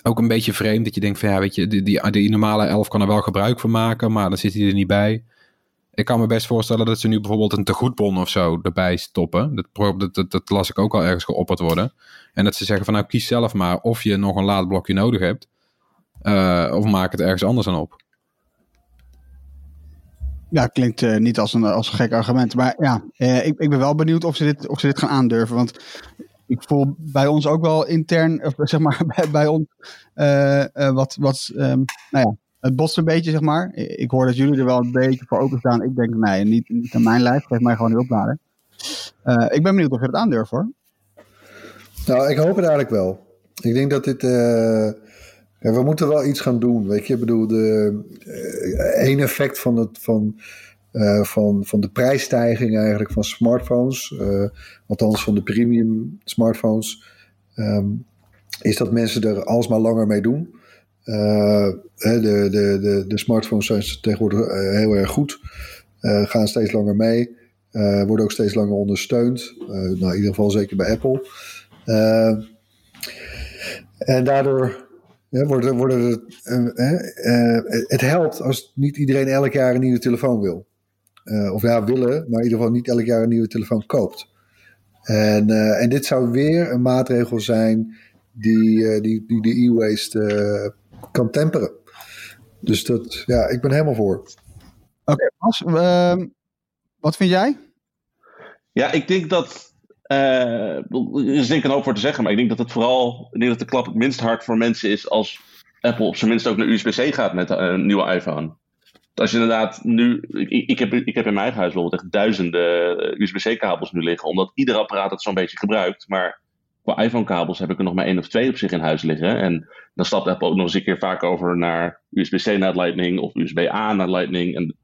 Ook een beetje vreemd dat je denkt van ja, weet je, die, die, die normale 11 kan er wel gebruik van maken, maar dan zit hij er niet bij. Ik kan me best voorstellen dat ze nu bijvoorbeeld een tegoedbon of zo erbij stoppen. Dat, dat, dat, las ik ook al ergens geopperd worden. En dat ze zeggen van nou kies zelf maar of je nog een laadblokje nodig hebt. Uh, of maak het ergens anders aan op. Ja, klinkt uh, niet als een, als gek argument. Maar ja, uh, ik, ik ben wel benieuwd of ze, dit, of ze dit gaan aandurven. Want ik voel bij ons ook wel intern, of zeg maar bij, ons, wat, wat um, nou ja, het botst een beetje, zeg maar. Ik hoor dat jullie er wel een beetje voor openstaan. Ik denk, nee, niet, niet aan mijn lijf, geef mij gewoon die opladen. Uh, ik ben benieuwd of je het aandurft hoor. Nou, ik hoop het eigenlijk wel. Ik denk dat dit. Ja, we moeten wel iets gaan doen. Weet je, ik bedoel, de één effect van het. Van, uh, van, van de prijsstijging eigenlijk van smartphones, uh, althans van de premium smartphones, um, is dat mensen er alsmaar langer mee doen. Uh, de, de, de, de smartphones zijn tegenwoordig heel erg goed, gaan steeds langer mee, worden ook steeds langer ondersteund. nou, in ieder geval zeker bij Apple. en daardoor worden, worden het, het helpt als niet iedereen elk jaar een nieuwe telefoon wil. Of ja, willen, maar in ieder geval niet elk jaar een nieuwe telefoon koopt. En, en dit zou weer een maatregel zijn die, die, die de e-waste kan temperen. Dus dat, ja, ik ben helemaal voor. Oké, okay, Bas, ehm, wat vind jij? Ja, ik denk dat. er is denk ik een hoop voor te zeggen, maar ik denk dat het vooral. Ik denk dat de klap het minst hard voor mensen is als Apple op zijn minst ook naar USB-C gaat met een nieuwe iPhone als je inderdaad nu. Ik, ik, heb, ik heb in mijn eigen huis bijvoorbeeld echt duizenden eh, USB-C-kabels nu liggen, omdat ieder apparaat het zo'n beetje gebruikt. Maar qua iPhone-kabels heb ik er nog maar één of twee op zich in huis liggen. En dan stapt Apple ook nog eens een keer vaak over naar USB-C naar Lightning of USB-A naar Lightning. En ik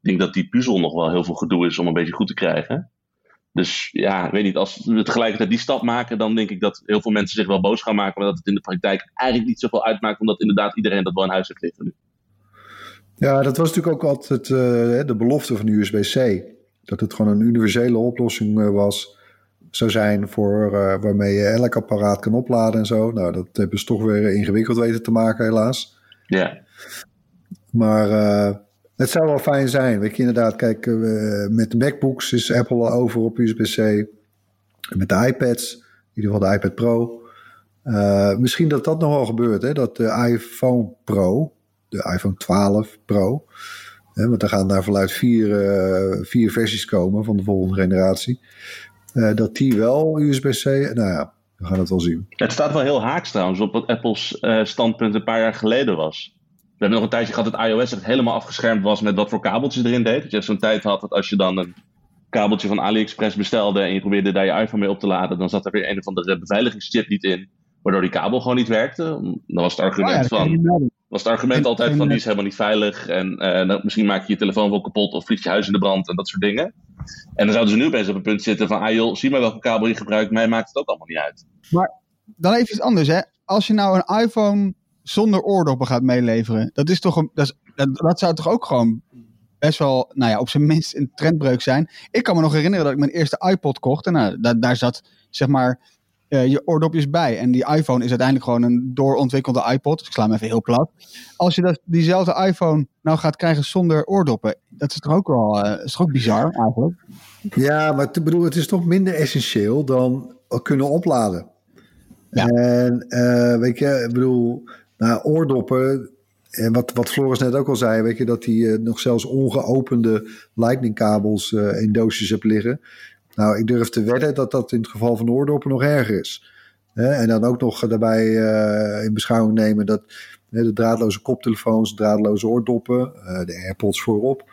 denk dat die puzzel nog wel heel veel gedoe is om een beetje goed te krijgen. Dus ja, ik weet niet, als we tegelijkertijd die stap maken, dan denk ik dat heel veel mensen zich wel boos gaan maken, maar dat het in de praktijk eigenlijk niet zoveel uitmaakt, omdat inderdaad iedereen dat wel in huis heeft liggen nu. Ja, dat was natuurlijk ook altijd uh, de belofte van de USB-C. Dat het gewoon een universele oplossing uh, was, zou zijn voor uh, waarmee je elk apparaat kan opladen en zo. Nou, dat hebben ze toch weer ingewikkeld weten te maken, helaas. Ja. Maar het zou wel fijn zijn. Weet je, inderdaad, kijk, met de MacBooks is Apple al over op USB-C. Met de iPads, in ieder geval de iPad Pro. misschien dat dat nog wel gebeurt, hè? dat de iPhone Pro, de iPhone 12 Pro. Hè, want er gaan daar vanuit vier, uh, vier versies komen van de volgende generatie. Uh, dat die wel USB-C, nou ja, we gaan het wel zien. Het staat wel heel haaks trouwens op wat Apple's uh, standpunt een paar jaar geleden was. We hebben nog een tijdje gehad dat iOS echt helemaal afgeschermd was met wat voor kabeltjes erin deed. Dat je zo'n tijd had dat als je dan een kabeltje van AliExpress bestelde en je probeerde daar je iPhone mee op te laden, dan zat er weer een of andere beveiligingschip niet in, waardoor die kabel gewoon niet werkte. Dan was het argument oh ja, van was het argument altijd van die is helemaal niet veilig. En uh, misschien maak je je telefoon wel kapot of vliegt je huis in de brand en dat soort dingen. En dan zouden ze nu opeens op een punt zitten van, ah joh, zie maar welke kabel je gebruikt, mij maakt het ook allemaal niet uit. Maar dan even iets anders hè. Als je nou een iPhone zonder oordoppen gaat meeleveren, dat is toch een, dat, is, dat, dat zou toch ook gewoon best wel, nou ja, op zijn minst een trendbreuk zijn. Ik kan me nog herinneren dat ik mijn eerste iPod kocht. En nou, daar, daar zat, zeg maar, uh, je oordopjes bij. En die iPhone is uiteindelijk gewoon een doorontwikkelde iPod. Dus ik sla hem even heel plat. Als je dat, diezelfde iPhone nou gaat krijgen zonder oordoppen, dat is toch ook wel uh, is toch ook bizar eigenlijk? Ja, maar te bedoel, het is toch minder essentieel dan kunnen opladen. Ja. En uh, weet je, ik bedoel, nou, oordoppen, en wat, wat Floris net ook al zei, weet je, dat hij uh, nog zelfs ongeopende lightning kabels uh, in doosjes hebt liggen. Nou, ik durf te wedden dat dat in het geval van oordoppen nog erger is. en dan ook nog daarbij uh, in beschouwing nemen dat de draadloze koptelefoons, draadloze oordoppen, de AirPods voorop,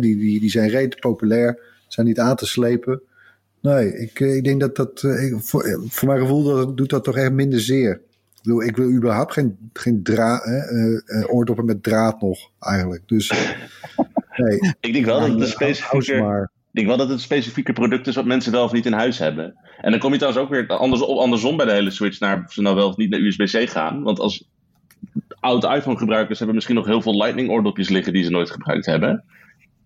die, die, die zijn redelijk populair, zijn niet aan te slepen. Nee, ik, ik denk dat dat, voor, voor mijn gevoel dat, doet dat toch echt minder zeer. Ik wil, ik wil überhaupt geen, geen dra, uh, oordoppen met draad nog, eigenlijk. Dus, nee. ik denk wel dat een specifieker, ik denk wel dat het een specifieke product is wat mensen wel of niet in huis hebben. En dan kom je trouwens ook weer andersom, andersom bij de hele switch naar of ze nou wel of niet naar USB-C gaan. Want als oude iPhone gebruikers hebben misschien nog heel veel Lightning oordopjes liggen die ze nooit gebruikt hebben.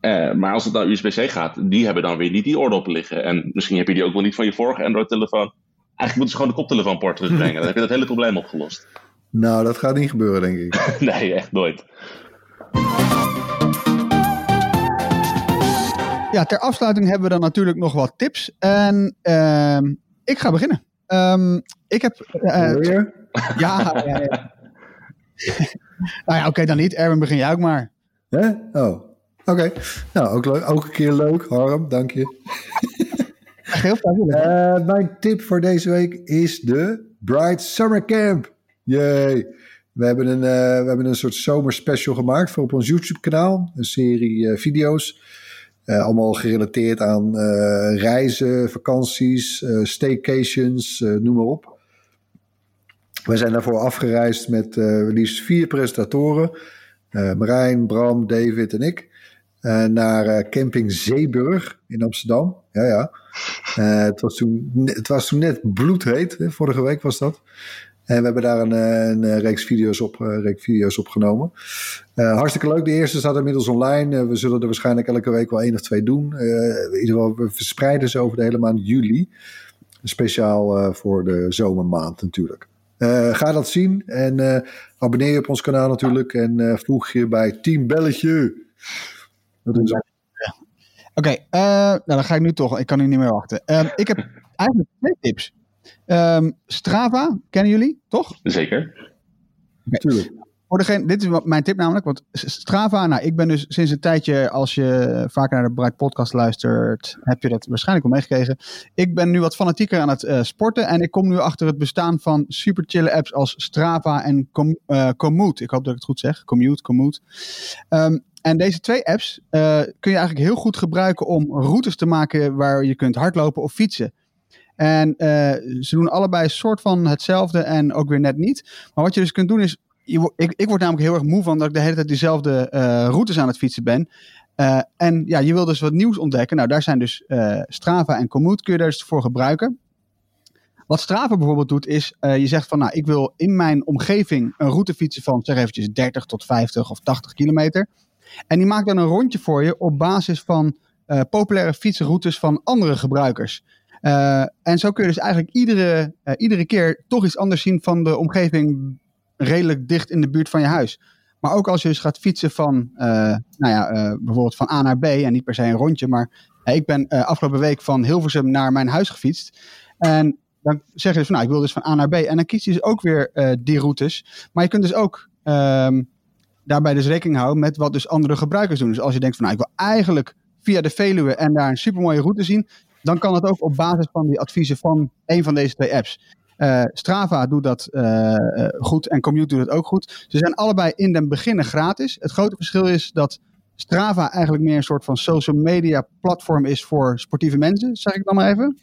Uh, maar als het naar USB-C gaat, die hebben dan weer niet die oordoppen liggen. En misschien heb je die ook wel niet van je vorige Android-telefoon. Eigenlijk moeten ze gewoon de koptelefoonport terugbrengen. dan heb je dat hele probleem opgelost. Nou, dat gaat niet gebeuren, denk ik. nee, echt nooit. Ja, ter afsluiting hebben we dan natuurlijk nog wat tips. En uh, ik ga beginnen. Um, ik heb. Uh, ja, ja, ja. nou ja, oké, okay, dan niet. Erwin, begin jij ook maar. Hè? Oh, oké. Okay. Nou, ook, leuk, ook een keer leuk, Harm, dank je. Heel fijn. Uh, mijn tip voor deze week is de Bright Summer Camp. Yay! We hebben een, uh, we hebben een soort zomerspecial gemaakt voor op ons YouTube-kanaal. Een serie uh, video's. Uh, allemaal gerelateerd aan reizen, vakanties, staycations, noem maar op. We zijn daarvoor afgereisd met liefst vier presentatoren. Marijn, Bram, David en ik. naar camping Zeeburg in Amsterdam. Ja, ja. Het, was toen, het was toen net bloedheet, hè, vorige week was dat. En we hebben daar een, een, een reeks, video's op, uh, reeks video's opgenomen. Hartstikke leuk. De eerste staat inmiddels online. we zullen er waarschijnlijk elke week wel één of twee doen. in ieder geval, we verspreiden ze over de hele maand juli. Speciaal voor de zomermaand natuurlijk. ga dat zien en abonneer je op ons kanaal natuurlijk. En voeg je bij Team Belletje. Dat is Oké, nou dan ga ik nu toch. Ik kan nu niet meer wachten. Um, ik heb eigenlijk twee tips. Um, Strava, kennen jullie, toch? Zeker. Natuurlijk. Voor degene, dit is mijn tip namelijk, want Strava, nou ik ben dus sinds een tijdje, als je vaker naar de Bright Podcast luistert, heb je dat waarschijnlijk al meegekregen. Ik ben nu wat fanatieker aan het uh, sporten en ik kom nu achter het bestaan van super chille apps als Strava en Com uh, Komoot. Ik hoop dat ik het goed zeg, Commute, Komoot. Um, en deze twee apps uh, kun je eigenlijk heel goed gebruiken om routes te maken waar je kunt hardlopen of fietsen. En uh, ze doen allebei een soort van hetzelfde en ook weer net niet. Maar wat je dus kunt doen is, je, ik, ik word namelijk heel erg moe van dat ik de hele tijd diezelfde uh, routes aan het fietsen ben. en ja, je wil dus wat nieuws ontdekken. Nou, daar zijn dus Strava en Komoot kun je daar dus voor gebruiken. Wat Strava bijvoorbeeld doet is, je zegt van nou, ik wil in mijn omgeving een route fietsen van zeg eventjes 30 tot 50 of 80 kilometer. En die maakt dan een rondje voor je op basis van populaire fietsroutes van andere gebruikers. Uh, en zo kun je dus eigenlijk iedere, uh, iedere keer toch iets anders zien van de omgeving redelijk dicht in de buurt van je huis. Maar ook als je dus gaat fietsen van, nou ja, bijvoorbeeld van A naar B en niet per se een rondje. Maar ik ben afgelopen week van Hilversum naar mijn huis gefietst. En dan zeg je dus van nou, ik wil dus van A naar B. En dan kies je dus ook weer die routes. Maar je kunt dus ook ehm, daarbij dus rekening houden met wat dus andere gebruikers doen. Dus als je denkt van nou, ik wil eigenlijk via de Veluwe en daar een supermooie route zien, dan kan het ook op basis van die adviezen van een van deze twee apps. Uh, Strava doet dat uh, goed en Commute doet het ook goed. Ze zijn allebei in den beginnen gratis. Het grote verschil is dat Strava eigenlijk meer een soort van social media platform is voor sportieve mensen, zeg ik dan maar even.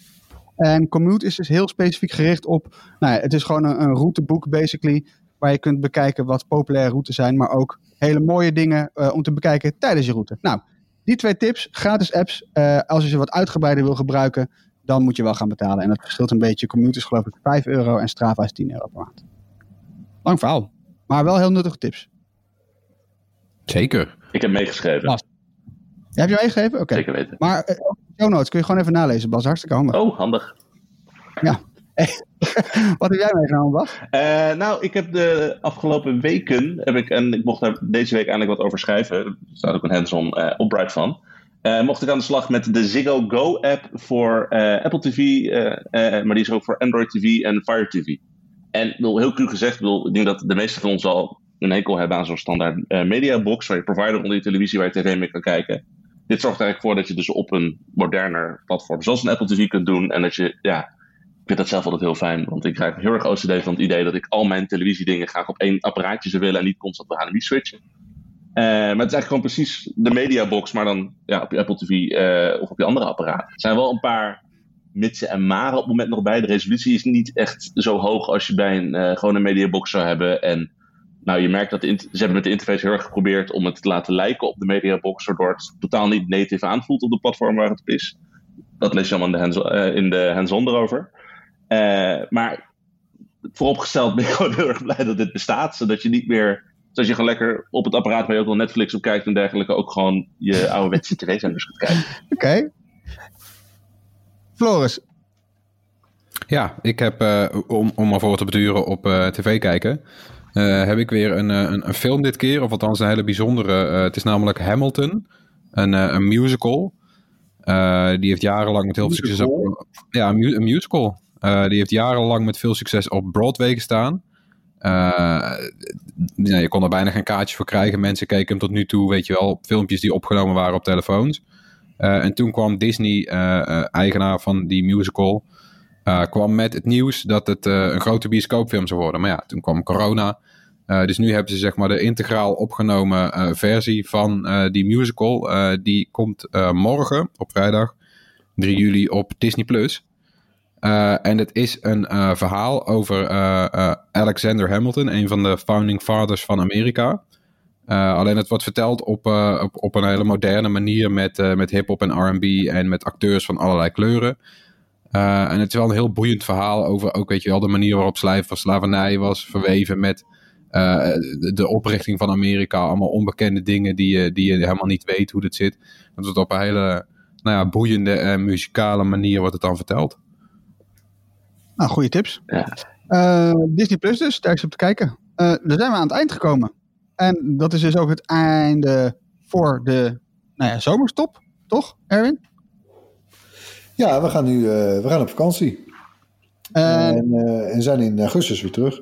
En Commute is dus heel specifiek gericht op, nou ja, het is gewoon een, een routeboek basically, waar je kunt bekijken wat populaire routes zijn, maar ook hele mooie dingen om te bekijken tijdens je route. Nou, die twee tips, gratis apps. Uh, als je ze wat uitgebreider wil gebruiken, dan moet je wel gaan betalen. En dat verschilt een beetje. Commute is geloof ik 5 euro en Strava is 10 euro per maand. Lang verhaal, maar wel heel nuttige tips. Zeker. Ik heb meegeschreven. heb je meegegeven? Oké. Zeker weten. Maar uh, show notes kun je gewoon even nalezen, Bas. Hartstikke handig. Oh, handig. Ja. Wat heb jij meegenomen, Bas? Uh, nou, ik heb de afgelopen weken, heb ik, en ik mocht daar deze week eigenlijk wat over schrijven. Daar staat ook een hands-on uh, opbright van. Uh, mocht ik aan de slag met de Ziggo Go app voor Apple TV, maar die is ook voor Android TV en Fire TV. En wil heel cru gezegd, wil, ik denk dat de meeste van ons al een enkel hebben aan zo'n standaard mediabox, waar je provider onder je televisie waar je tv mee kan kijken. Dit zorgt er eigenlijk voor dat je dus op een moderner platform zoals een Apple TV kunt doen en dat je ja, vind dat zelf altijd heel fijn, want ik krijg heel erg OCD van het idee dat ik al mijn televisiedingen graag op één apparaatje zou willen en niet constant bij HDMI switchen. Uh, maar het is eigenlijk gewoon precies de mediabox, maar dan ja, op je Apple TV uh, of op je andere apparaat. Er zijn wel een paar mitsen en maren op het moment nog bij. De resolutie is niet echt zo hoog als je bij een uh, gewone mediabox zou hebben. En nou, je merkt dat ze hebben met de interface heel erg geprobeerd om het te laten lijken op de mediabox, waardoor het totaal niet native aanvoelt op de platform waar het op is. Dat lees je allemaal in de hands-on hands erover. Uh, maar vooropgesteld ben ik gewoon heel erg blij dat dit bestaat. Zodat je niet meer, zodat je gewoon lekker op het apparaat waar je ook wel Netflix op kijkt en dergelijke, ook gewoon je ouderwetse tv-zenders kunt kijken. Oké. Okay. Floris. Ja, ik heb, uh, om, om maar voor te beduren op uh, tv kijken, heb ik weer een, een, een, film dit keer. Of althans een hele bijzondere. het is namelijk Hamilton, een, een musical. die heeft jarenlang met heel veel succes... Op, ja, een, mu een musical. Uh, die heeft jarenlang met veel succes op Broadway gestaan. Ja, je kon er bijna geen kaartjes voor krijgen. Mensen keken hem tot nu toe, weet je wel, filmpjes die opgenomen waren op telefoons. Uh, en toen kwam Disney, eigenaar van die musical, kwam met het nieuws dat het een grote bioscoopfilm zou worden. Maar ja, toen kwam corona. dus nu hebben ze zeg maar de integraal opgenomen versie van die musical. die komt morgen op vrijdag 3 juli op Disney Plus. Uh, en het is een uh, verhaal over uh, Alexander Hamilton, een van de founding fathers van Amerika. alleen het wordt verteld op, op, op, een hele moderne manier met, met hip-hop en RB en met acteurs van allerlei kleuren. en het is wel een heel boeiend verhaal over ook, weet je wel, de manier waarop slavernij was verweven met de oprichting van Amerika. Allemaal onbekende dingen die je, die je helemaal niet weet hoe het zit. Dat wordt op een hele nou ja, boeiende en muzikale manier wordt het dan verteld. Nou, goede tips. Ja. Uh, Disney Plus dus, daar is op te kijken. Uh, daar zijn we aan het eind gekomen. En dat is dus ook het einde voor de nou ja, zomerstop, toch, Erwin? Ja, we gaan nu uh, we gaan op vakantie. en, en zijn in augustus weer terug.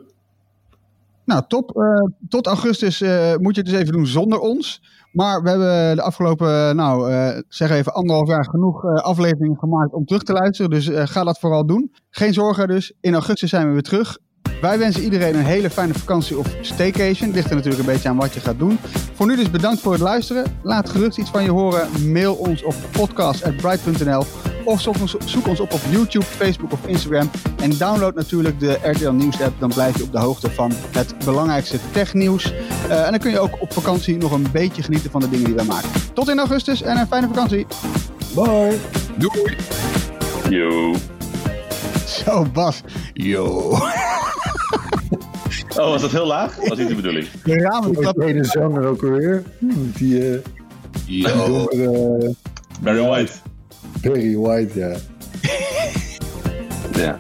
Nou, top. tot augustus moet je het dus even doen zonder ons. Maar we hebben de afgelopen, nou, uh, zeg even anderhalf jaar genoeg uh, afleveringen gemaakt om terug te luisteren. Dus uh, ga dat vooral doen. Geen zorgen dus. In augustus zijn we weer terug. Wij wensen iedereen een hele fijne vakantie of staycation. Ligt er natuurlijk een beetje aan wat je gaat doen. Voor nu dus bedankt voor het luisteren. Laat gerust iets van je horen. Mail ons op podcast.bright.nl of zoek ons, zoek ons op op YouTube, Facebook of Instagram. En download natuurlijk de RTL Nieuws app. Dan blijf je op de hoogte van het belangrijkste technieuws. Uh, en dan kun je ook op vakantie nog een beetje genieten van de dingen die wij maken. Tot in augustus en een fijne vakantie. Bye. Doei. Yo. Zo, Bas. Yo. Oh, was dat heel laag? Was niet de bedoeling. De ramen die klappen. De ene zanger ook alweer. Die, uh, Yo. Donkere, Barry White. Barry White, ja. ja.